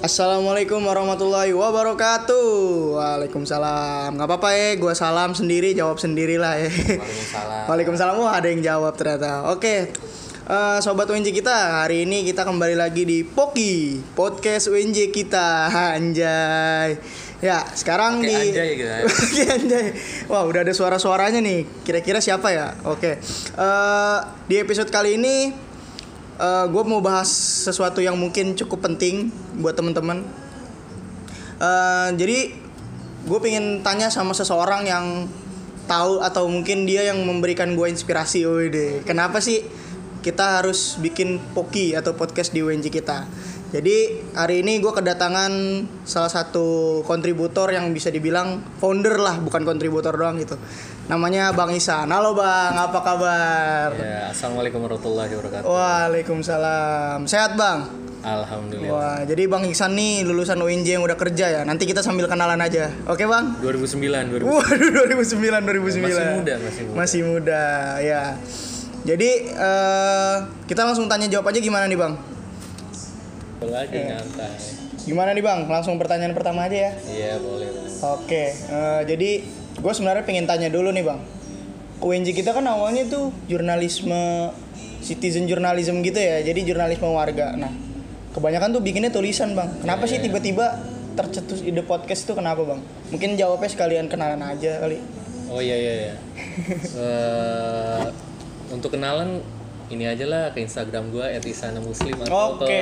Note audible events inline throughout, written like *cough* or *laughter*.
Assalamualaikum warahmatullahi wabarakatuh. Waalaikumsalam. Gak apa-apa ya, gua salam sendiri, jawab sendiri lah ya. Waalaikumsalam. Waalaikumsalam. Wah ada yang jawab ternyata. Oke, Eh, sobat UNJ kita hari ini kita kembali lagi di Poki podcast UNJ kita. Anjay. Ya sekarang Pakai di anjay gitu ya. *laughs* Anjay. Wah udah ada suara-suaranya nih. Kira-kira siapa ya? Oke. Eh, di episode kali ini gue mau bahas sesuatu yang mungkin cukup penting buat teman-teman. Eh, jadi gue pengen tanya sama seseorang yang tahu atau mungkin dia yang memberikan gue inspirasi. Wih kenapa sih kita harus bikin poki atau podcast di UNJ kita? Jadi hari ini gue kedatangan salah satu kontributor yang bisa dibilang founder lah, bukan kontributor doang gitu. Namanya Bang Isan. Halo Bang, apa kabar? Ya, assalamualaikum warahmatullahi wabarakatuh. Waalaikumsalam. Sehat Bang? Alhamdulillah. Wah, jadi Bang Iksan nih lulusan UNJ yang udah kerja ya. Nanti kita sambil kenalan aja. Oke, Bang? 2009, 2009. Waduh, 2009, 2009. Masih muda, masih muda. Masih muda, ya. Jadi eh, kita langsung tanya jawab aja gimana nih, Bang? Aja Iya. nyantai. Gimana nih, Bang? Langsung pertanyaan pertama aja ya. Iya, boleh. Bang. Oke, eh, jadi gue sebenarnya pengen tanya dulu nih, Bang. UNJ kita kan awalnya tuh jurnalisme citizen journalism gitu ya. Jadi jurnalisme warga. Nah, kebanyakan tuh bikinnya tulisan, Bang. Kenapa sih Iya. tiba-tiba tercetus ide podcast itu kenapa, Bang? Mungkin jawabnya sekalian kenalan aja kali. Oh iya iya iya. *laughs* Eh, untuk kenalan ini aja lah ke Instagram gua @isanamuslim atau Oke. ke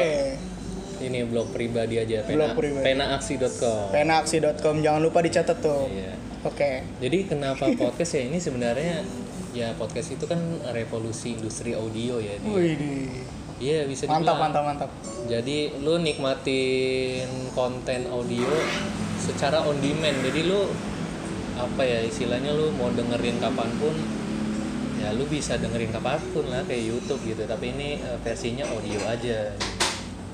ini blog pribadi aja pena Blog pribadi. penaaksi.com. Penaksi.com jangan lupa dicatat tuh. Iya. Oke. Jadi kenapa *laughs* podcast ya ini sebenarnya ya podcast itu kan revolusi industri audio ya. Di- Wih, Iya bisa mantap, dibilang. mantap, mantap. Jadi lu nikmatin konten audio secara on demand. Jadi lu apa ya istilahnya lu mau dengerin kapan pun ya lu bisa dengerin kapan pun lah kayak YouTube gitu. Tapi ini eh, versinya audio aja.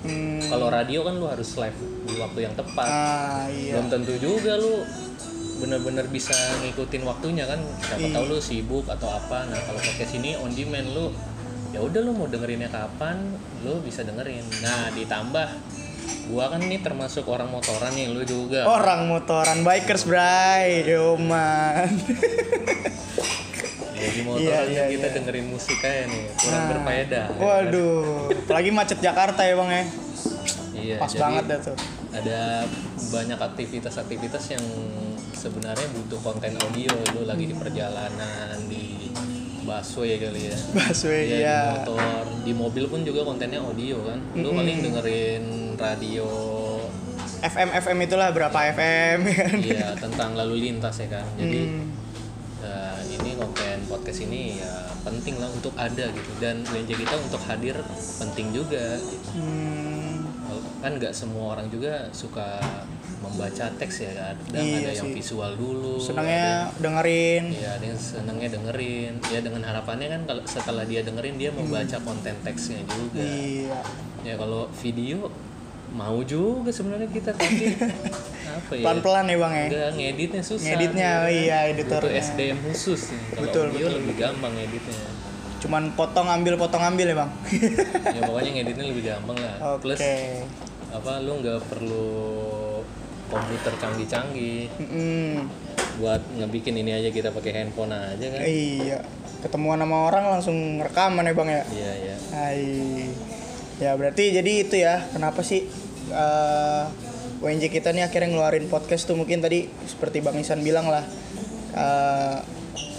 Hmm, Kalau radio kan lu harus live di waktu yang tepat. ah, iya. Belum tentu juga lu bener-bener bisa ngikutin waktunya kan. Siapa Iya. tahu lu sibuk atau apa. Nah kalau podcast ini on demand lu ya udah lu mau dengerinnya kapan lu bisa dengerin. Nah ditambah gua kan ini termasuk orang motoran nih lu juga. Orang motoran bikers, Bray. Yo, man. *laughs* Motoran Iya, kan iya, kita iya. dengerin musik aja nih kurang Nah, berfaedah. ya? Waduh, apalagi macet Jakarta ya, Bang ya. Iya, Pas banget dah tuh. ada banyak aktivitas-aktivitas yang sebenarnya butuh konten audio lu lagi di perjalanan di busway kali ya Busway, Iya, iya. di motor di mobil pun juga kontennya audio kan lu paling dengerin radio FM FM itulah berapa FM *laughs* ya kan. iya tentang lalu lintas ya kan jadi Hmm. Konten podcast ini ya penting lah untuk ada gitu. Dan UNJ kita untuk hadir penting juga Hmm, kan nggak semua orang juga suka membaca teks ya kadang Iya ada yang sih. visual dulu senangnya dengerin. ya ada yang senangnya dengerin. Ya dengan harapannya kan kalau setelah dia dengerin dia membaca konten teksnya juga. Iya. ya kalau video mau juga sebenarnya kita tapi *laughs* apa ya Pelan-pelan ya, Bang ya. Enggak, ngeditnya susah Ngeditnya, oh kan. iya, editornya. Butuh SDM khusus nih. kalau Betul, audio betul, lebih gampang ngeditnya Cuman potong ambil potong ambil ya, Bang. ya pokoknya ngeditnya lebih gampang lah Oke. plus apa lu nggak perlu komputer canggih-canggih Mm-mm. buat ngebikin ini aja kita pakai handphone aja kan Iya. Ketemuan sama orang langsung rekaman ya, Bang ya. iya iya Hai. Ya berarti jadi itu ya kenapa sih eh UNJ kita nih akhirnya ngeluarin podcast tuh mungkin tadi seperti Bang Isan bilang lah eh,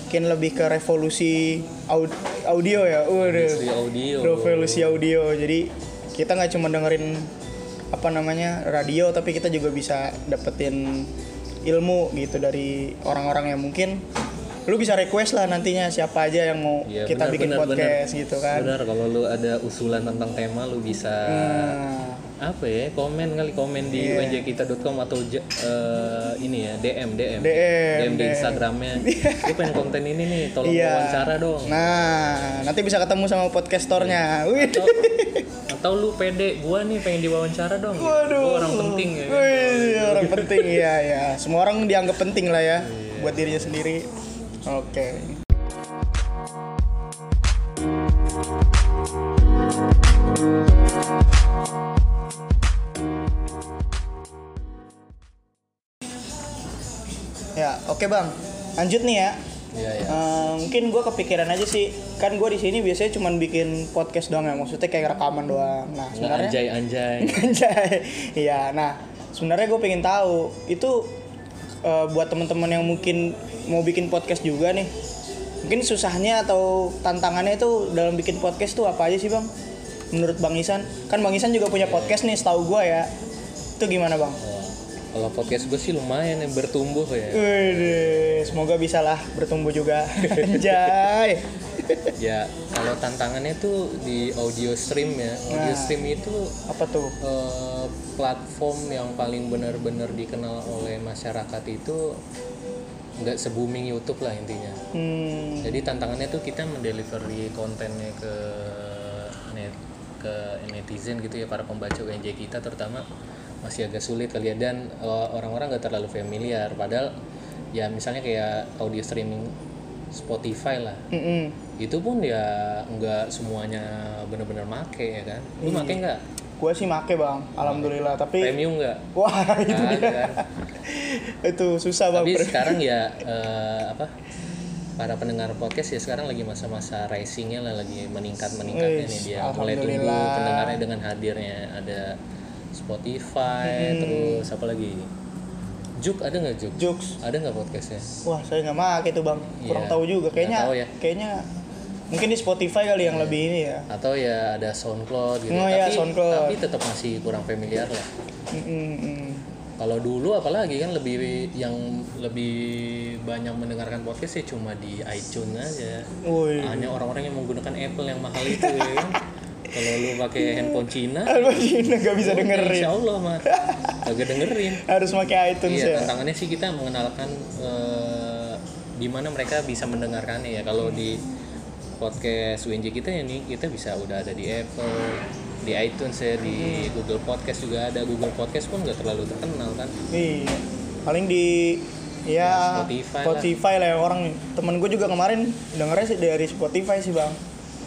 mungkin lebih ke revolusi aud- audio ya. audio Revolusi audio. Jadi kita nggak cuma dengerin apa namanya radio tapi kita juga bisa dapetin ilmu gitu dari orang-orang yang mungkin lu bisa request lah nantinya siapa aja yang mau Iya, kita benar, bikin benar, podcast gitu kan. benar kalau lu ada usulan tentang tema lu bisa Nah, apa ya komen kali komen di Iya. unjkita.com atau eh, ini ya DM DM DM, di DM. Instagramnya *laughs* lu pengen konten ini nih tolong Iya. wawancara dong Nah, nanti bisa ketemu sama podcasternya. Wih. atau, atau lu pede gua nih pengen diwawancara dong Waduh. gua orang penting ya kan? Wih, orang penting ya ya. Semua orang dianggap penting lah ya buat dirinya sendiri. Oke. Ya, oke bang. Lanjut nih ya. Iya ya. Eh, mungkin gue kepikiran aja sih. Kan gue di sini biasanya cuman bikin podcast doang ya. Maksudnya kayak rekaman doang. Nah, Nggak sebenarnya anjay anjay. *laughs* Anjay. Iya, nah sebenarnya gue pengen tahu itu eh, buat teman-teman yang mungkin mau bikin podcast juga nih. Mungkin susahnya atau tantangannya itu dalam bikin podcast tuh apa aja sih bang? Menurut bang Isan, kan bang Isan juga punya podcast nih, setahu gue ya. Itu gimana bang? Kalau podcast gue sih lumayan ya bertumbuh ya. Wih, semoga bisa lah bertumbuh juga. *laughs* Anjay. Ya kalau tantangannya tuh di audio stream ya. Audio Nah. stream itu Apa tuh? eh, platform yang paling benar-benar dikenal oleh masyarakat itu nggak se booming YouTube lah intinya. Hmm, Jadi tantangannya tuh kita mendelivery kontennya ke net ke netizen gitu ya para pembaca UNJ kita terutama masih agak sulit kali ya. Dan eh, orang-orang nggak terlalu familiar. Padahal ya misalnya kayak audio streaming Spotify lah. Mm-mm. itu pun ya nggak semuanya benar-benar make ya kan? Lu make nggak? Gue sih make bang, alhamdulillah. Tapi premium nggak? Wah *laughs* itu ada dia. kan. *laughs* Itu susah bang. tapi sekarang ya *laughs* eh, apa para pendengar podcast ya sekarang lagi masa-masa risingnya lah lagi meningkat meningkatnya nih dia mulai tumbuh pendengarnya dengan hadirnya. Ada Spotify terus apa lagi Juk ada nggak Juk Jokes. ada nggak podcastnya Wah saya nggak make tuh bang, kurang Iya, tahu juga. Kayaknya, tahu ya. kayaknya mungkin di Spotify kali yang lebih ini ya. atau ya ada SoundCloud gitu Oh, tapi iya, SoundCloud. tapi tetap masih kurang familiar lah mm. kalau dulu apalagi kan lebih yang lebih banyak mendengarkan podcast ya cuma di iTunes aja Woi, hanya orang-orang yang menggunakan Apple yang mahal itu ya kan *laughs* kalau lu pakai handphone Cina Aduh, ini nggak bisa oh, dengerin. Insya Allah mah agak dengerin *laughs* Harus pakai iTunes iya ya. tantangannya sih kita mengenalkan eh, di mana mereka bisa mendengarkannya ya kalau di podcast UNJ kita ya nih kita bisa udah ada di Apple di iTunes ya di Google Podcast juga ada Google Podcast pun nggak terlalu terkenal kan Iya. Paling di ya Spotify lah. Spotify lah yang orang temen gue juga kemarin dengernya sih dari Spotify sih bang.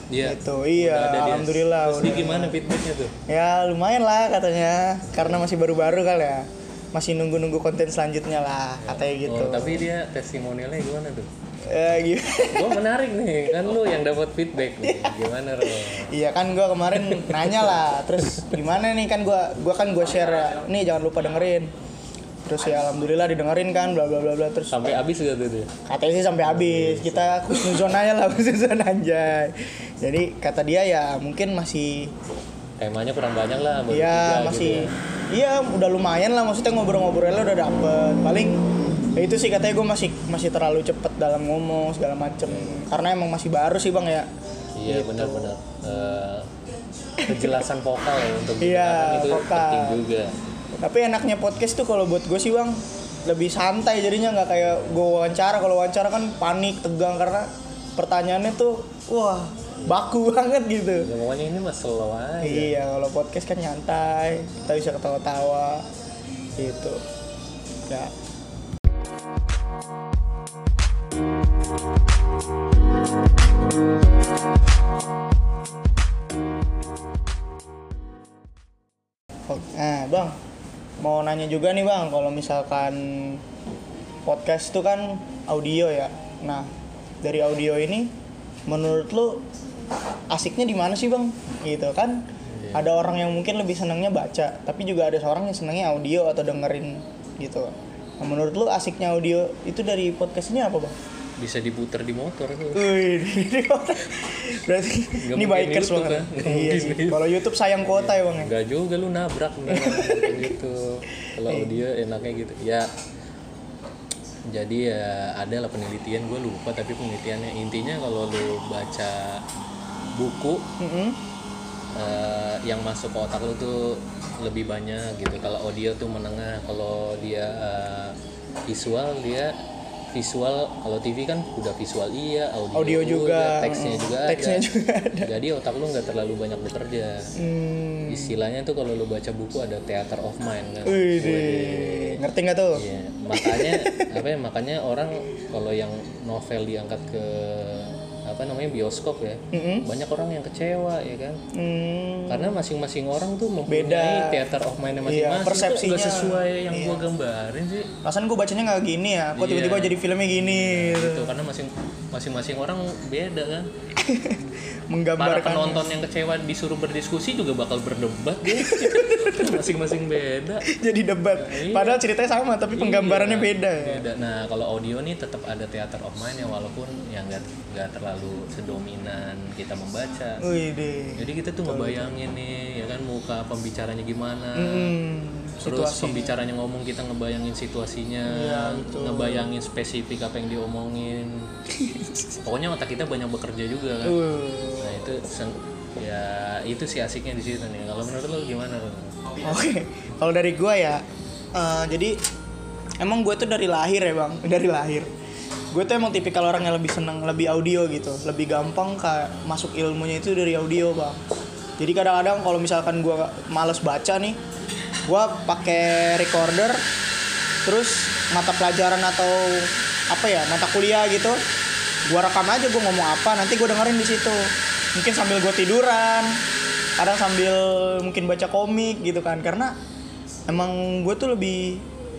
Iya Itu iya, udah ada alhamdulillah. terus udah. gimana feedbacknya tuh Ya lumayan lah katanya, karena masih baru-baru kali ya. Masih nunggu-nunggu konten selanjutnya lah katanya gitu. oh, tapi dia testimonialnya gimana tuh Ya, gitu. Gue *laughs* menarik nih, kan lu yang dapat feedback nih. Gimana Ro? Iya kan gue kemarin nanya lah, terus gimana nih kan gue gua kan gue share nih jangan lupa dengerin. Terus ya alhamdulillah didengerin kan bla bla bla bla terus Sampai habis gak tuh dia? katanya sih sampai habis kita khusnuzon aja lah *laughs* khusnuzon anjay jadi kata dia ya mungkin masih Temanya kurang banyak lah Iya tiga masih gitu ya. iya udah lumayan lah maksudnya ngobrol-ngobrolnya udah dapet paling ya itu sih katanya gue masih masih terlalu cepet dalam ngomong segala macem karena emang masih baru sih bang ya Iya benar-benar. Eh, kejelasan vokal ya untuk Iya, itu vokal. penting juga. Tapi enaknya podcast tuh kalau buat gue sih bang lebih santai jadinya nggak kayak gue wawancara kalau wawancara kan panik tegang karena pertanyaannya tuh wah baku *laughs* banget gitu Ya, pokoknya ini mah slow aja. Iya, kalau podcast kan nyantai, kita bisa ketawa-tawa gitu. Ya. Oh, Nah, Bang, mau nanya juga nih Bang, kalau misalkan podcast itu kan audio ya. Nah, dari audio ini menurut lu asiknya di mana sih Bang? Gitu kan? Ada orang yang mungkin lebih senangnya baca, tapi juga ada seorang yang senangnya audio atau dengerin gitu. Nah, menurut lu asiknya audio itu dari podcast ini apa, Bang? Bisa diputer di motor tuh. Wih, berarti Nggak ini bikers banget. kan? Iya. Kalau YouTube sayang kuota ya, Bang ya. Enggak juga lu nabrak *laughs* gitu. Kalau Iya. audio enaknya gitu. Ya jadi ya ada lah penelitian gue lupa tapi penelitiannya intinya kalau lu baca buku Mm-mm. eh, yang masuk ke otak lu tuh lebih banyak gitu kalau audio tuh menengah kalau dia eh, visual dia visual kalau TV kan udah visual iya audio, Audio juga, teksnya juga teksnya ada. juga jadi otak lu nggak terlalu banyak bekerja Hmm. istilahnya tuh kalau lu baca buku ada theater of mind kan Wih. ngerti nggak tuh? Iya, makanya apa ya makanya orang kalau yang novel diangkat ke apa namanya bioskop ya Mm-mm. banyak orang yang kecewa ya kan Hmm, karena masing-masing orang tuh mempunyai Beda. theater of mind Iya, masing-masing Itu persepsinya. nggak sesuai yang Iya. gua gambarin sih Rasan gue bacanya nggak gini ya, kok tiba-tiba Iya. jadi filmnya gini gitu. itu karena masing masing-masing orang beda kan *laughs* para Menggambarkan penonton yang kecewa disuruh berdiskusi juga bakal berdebat *laughs* masing-masing beda jadi debat. Iya. Padahal ceritanya sama tapi penggambarannya Iya, beda ya. beda. nah kalau audio nih tetap ada theater of mind ya walaupun ya nggak nggak terlalu sedominan kita membaca Wih deh. jadi kita tuh ngebayangin nih ya kan muka pembicaranya gimana Hmm, terus situasi. pembicaranya ngomong kita ngebayangin situasinya Iya, betul. ngebayangin spesifik apa yang diomongin *laughs* pokoknya otak kita banyak bekerja juga kan Uh, nah itu ya itu sih asiknya di situ nih kalau menurut lo gimana lo Oke, kalau dari gua ya, eh, jadi emang gue tuh dari lahir ya bang, *laughs* dari lahir. Gue tuh emang tipikal orang yang lebih seneng lebih audio gitu, lebih gampang kayak masuk ilmunya itu dari audio bang. Jadi kadang-kadang kalau misalkan gua males baca nih, gua pakai recorder, terus mata pelajaran atau apa ya mata kuliah gitu, gua rekam aja gua ngomong apa, nanti gua dengerin di situ. Mungkin sambil gue tiduran, kadang sambil mungkin baca komik gitu kan. Karena emang gue tuh lebih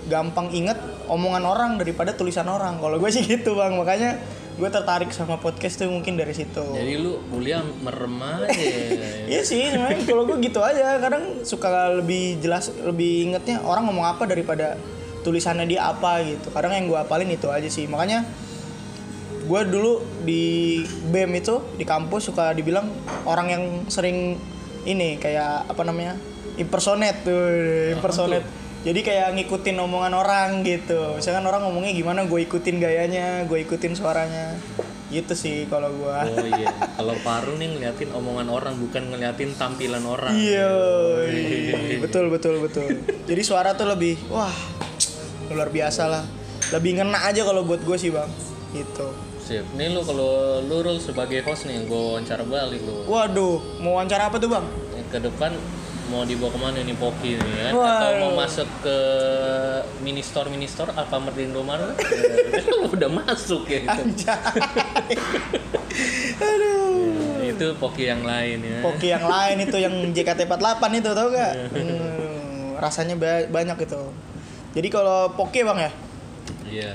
gampang inget omongan orang daripada tulisan orang. Kalau gue sih *laughs* gitu bang. Makanya gue tertarik sama podcast tuh mungkin dari situ. Jadi lu kuliah merem aja. *laughs* Iya sih sebenarnya kalau gue gitu aja. Kadang suka lebih jelas lebih ingetnya orang ngomong apa daripada tulisannya dia apa gitu. Kadang yang gue apalin itu aja sih. Makanya gue dulu di BEM itu di kampus suka dibilang orang yang sering ini kayak apa namanya impersonate tuh impersonate. jadi kayak ngikutin omongan orang gitu. Misalkan orang ngomongnya gimana gue ikutin gayanya gue ikutin suaranya. Gitu sih kalau gue oh iya. *laughs* Kalau paru nih ngeliatin omongan orang bukan ngeliatin tampilan orang. Iya, betul betul betul. Jadi suara tuh lebih, wah luar biasa lah. Lebih ngena aja kalau buat gue sih bang. Gitu. Sip nih lu kalau lu Rul, sebagai host nih gue wawancara balik lu Waduh, mau wawancara apa tuh bang? ke depan mau dibawa ke mana nih Poki nih ya Waduh. atau mau masuk ke mini store mini store Alfamart di Indomaret Kan *laughs* *laughs* udah masuk ya gitu. *laughs* Aduh. itu Poki yang lain ya Poki yang lain itu yang JKT48 itu tau gak? Hmm, rasanya ba- banyak itu. Jadi kalau Poki bang ya, iya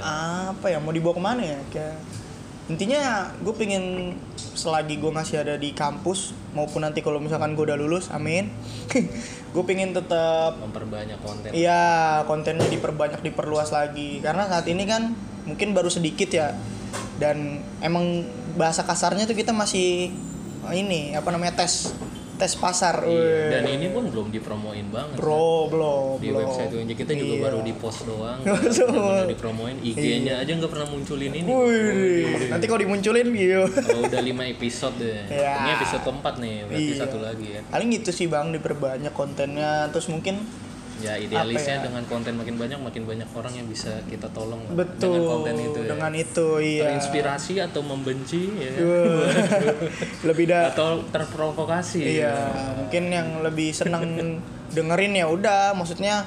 apa ya mau dibawa ke mana ya? Kayak intinya gue pengen selagi gue masih ada di kampus maupun nanti kalau misalkan gue udah lulus, amin. *laughs* gue pengen tetap memperbanyak konten Iya, kontennya diperbanyak, diperluas lagi. Karena saat ini kan mungkin baru sedikit ya. Dan emang bahasa kasarnya tuh kita masih ini apa namanya tes tes pasar. Iya, dan ini pun belum dipromoin banget Bro, belum, di belum. website UNJ kita juga Iya. baru di post doang *laughs* benar dipromoin IG-nya aja nggak pernah munculin ini Wih, nanti kalau dimunculin gitu. Oh, udah 5 episode deh Iya. ini episode keempat nih berarti Iya. satu lagi ya Paling gitu sih Bang, diperbanyak kontennya. Terus mungkin ya idealisnya ya? dengan konten makin banyak makin banyak orang yang bisa kita tolong betul dengan konten itu ya. dengan itu iya. terinspirasi atau membenci ya *laughs* lebih dah atau terprovokasi Iya, mungkin yang lebih seneng dengerin ya udah, maksudnya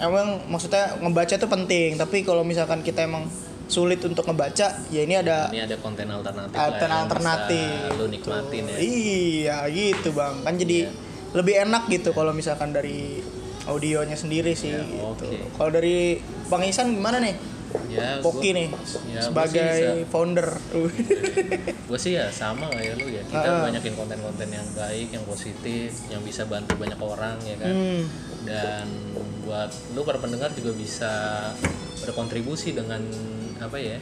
emang maksudnya ngebaca tuh penting, tapi kalau misalkan kita emang sulit untuk ngebaca, ya ini ada ini ada konten alternatif altern lah yang alternatif. bisa lu nikmatin ya Iya, gitu Bang. Kan jadi lebih enak gitu kalau misalkan dari audionya sendiri sih Ya, gitu. oke. Kalau dari Bang Isan gimana nih? ya Poki gua- nih ya, sebagai *laughs* gua founder. gue sih ya sama kayak lu ya kita Ah. banyakin konten-konten yang baik yang positif yang bisa bantu banyak orang ya kan Hmm. dan buat lu para pendengar juga bisa berkontribusi dengan apa ya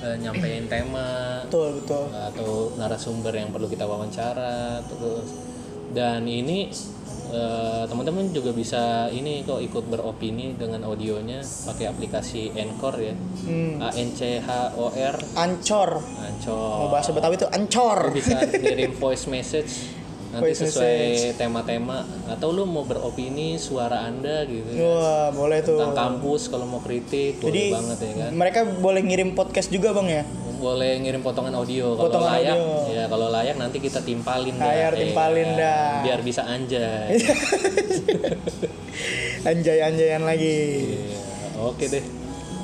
eh, nyampein tema Betul, betul. atau narasumber yang perlu kita wawancara terus dan ini eh, teman-teman juga bisa ini kok ikut beropini dengan audionya pakai aplikasi Anchor ya Hmm. A N C H O R Ancor. Anchor Mau bahasa Betawi itu ancor. Lu bisa kirim voice message nanti Voice sesuai tema-tema atau lu mau beropini suara anda gitu Wah, boleh tuh. tentang kampus kalau mau kritik boleh Jadi banget ya kan mereka boleh ngirim podcast juga bang ya? Boleh ngirim potongan audio kalau Potongan layak audio. ya kalau layak nanti kita timpalin Layar ya timpalin kan? dah. biar bisa anjay *laughs* Anjay-anjayan lagi. Iya, oke deh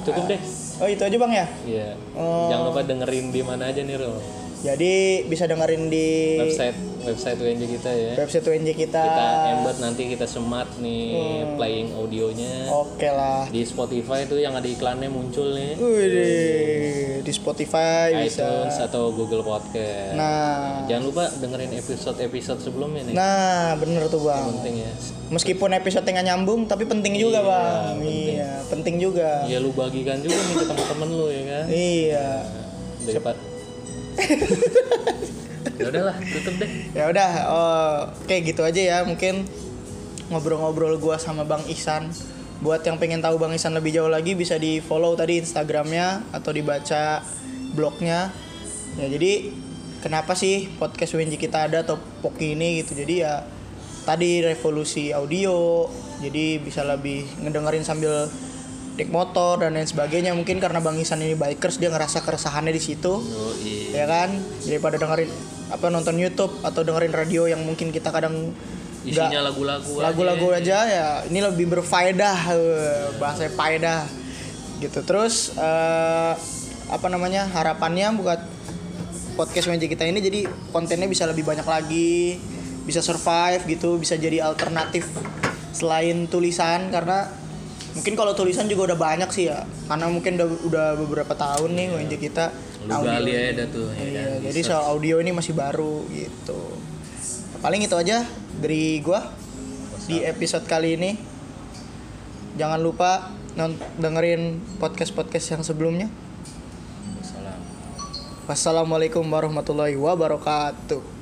cukup deh Oh itu aja bang ya? Iya. Oh. Jangan lupa dengerin di mana aja nih, Ro. Jadi bisa dengerin di website website WNJ kita ya website WNJ kita. kita embed nanti kita semat nih Hmm. playing audionya Oke lah. di Spotify tuh yang ada iklannya muncul nih Wih, di Spotify bisa. iTunes atau Google Podcast Nah, jangan lupa dengerin episode episode sebelumnya nih nah bener tuh bang. penting ya Meskipun episode nggak nyambung, tapi penting juga Iya, bang. penting. Iya, penting juga. ya lu bagikan juga nih ke teman-teman lu ya kan Iya. daripada ya udahlah tutup deh Ya udah, oh, gitu aja ya. Mungkin ngobrol-ngobrol gua sama Bang Ihsan. Buat yang pengen tahu Bang Ihsan lebih jauh lagi bisa di follow tadi Instagramnya atau dibaca blognya. Ya jadi kenapa sih podcast WNJ kita ada atau Poki ini gitu. Jadi ya tadi revolusi audio. Jadi bisa lebih ngedengerin sambil naik motor dan lain sebagainya. Mungkin karena Bang Ihsan ini bikers dia ngerasa keresahannya di situ oh iya ya kan daripada dengerin apa nonton YouTube atau dengerin radio yang mungkin kita kadang isinya lagu-lagu aja. lagu-lagu aja ya ini lebih berfaedah eh, bahasa faedah gitu terus eh, apa namanya harapannya buat podcast meja kita ini jadi kontennya bisa lebih banyak lagi bisa survive gitu bisa jadi alternatif selain tulisan karena mungkin kalau tulisan juga udah banyak sih ya karena mungkin udah, udah beberapa tahun nih WNJ kita lu gali aja dah tuh ya Iya, kan? jadi soal audio ini masih baru gitu. Paling itu aja dari gua di episode kali ini. Jangan lupa dengerin podcast-podcast yang sebelumnya. Wassalam. Wassalamualaikum warahmatullahi wabarakatuh.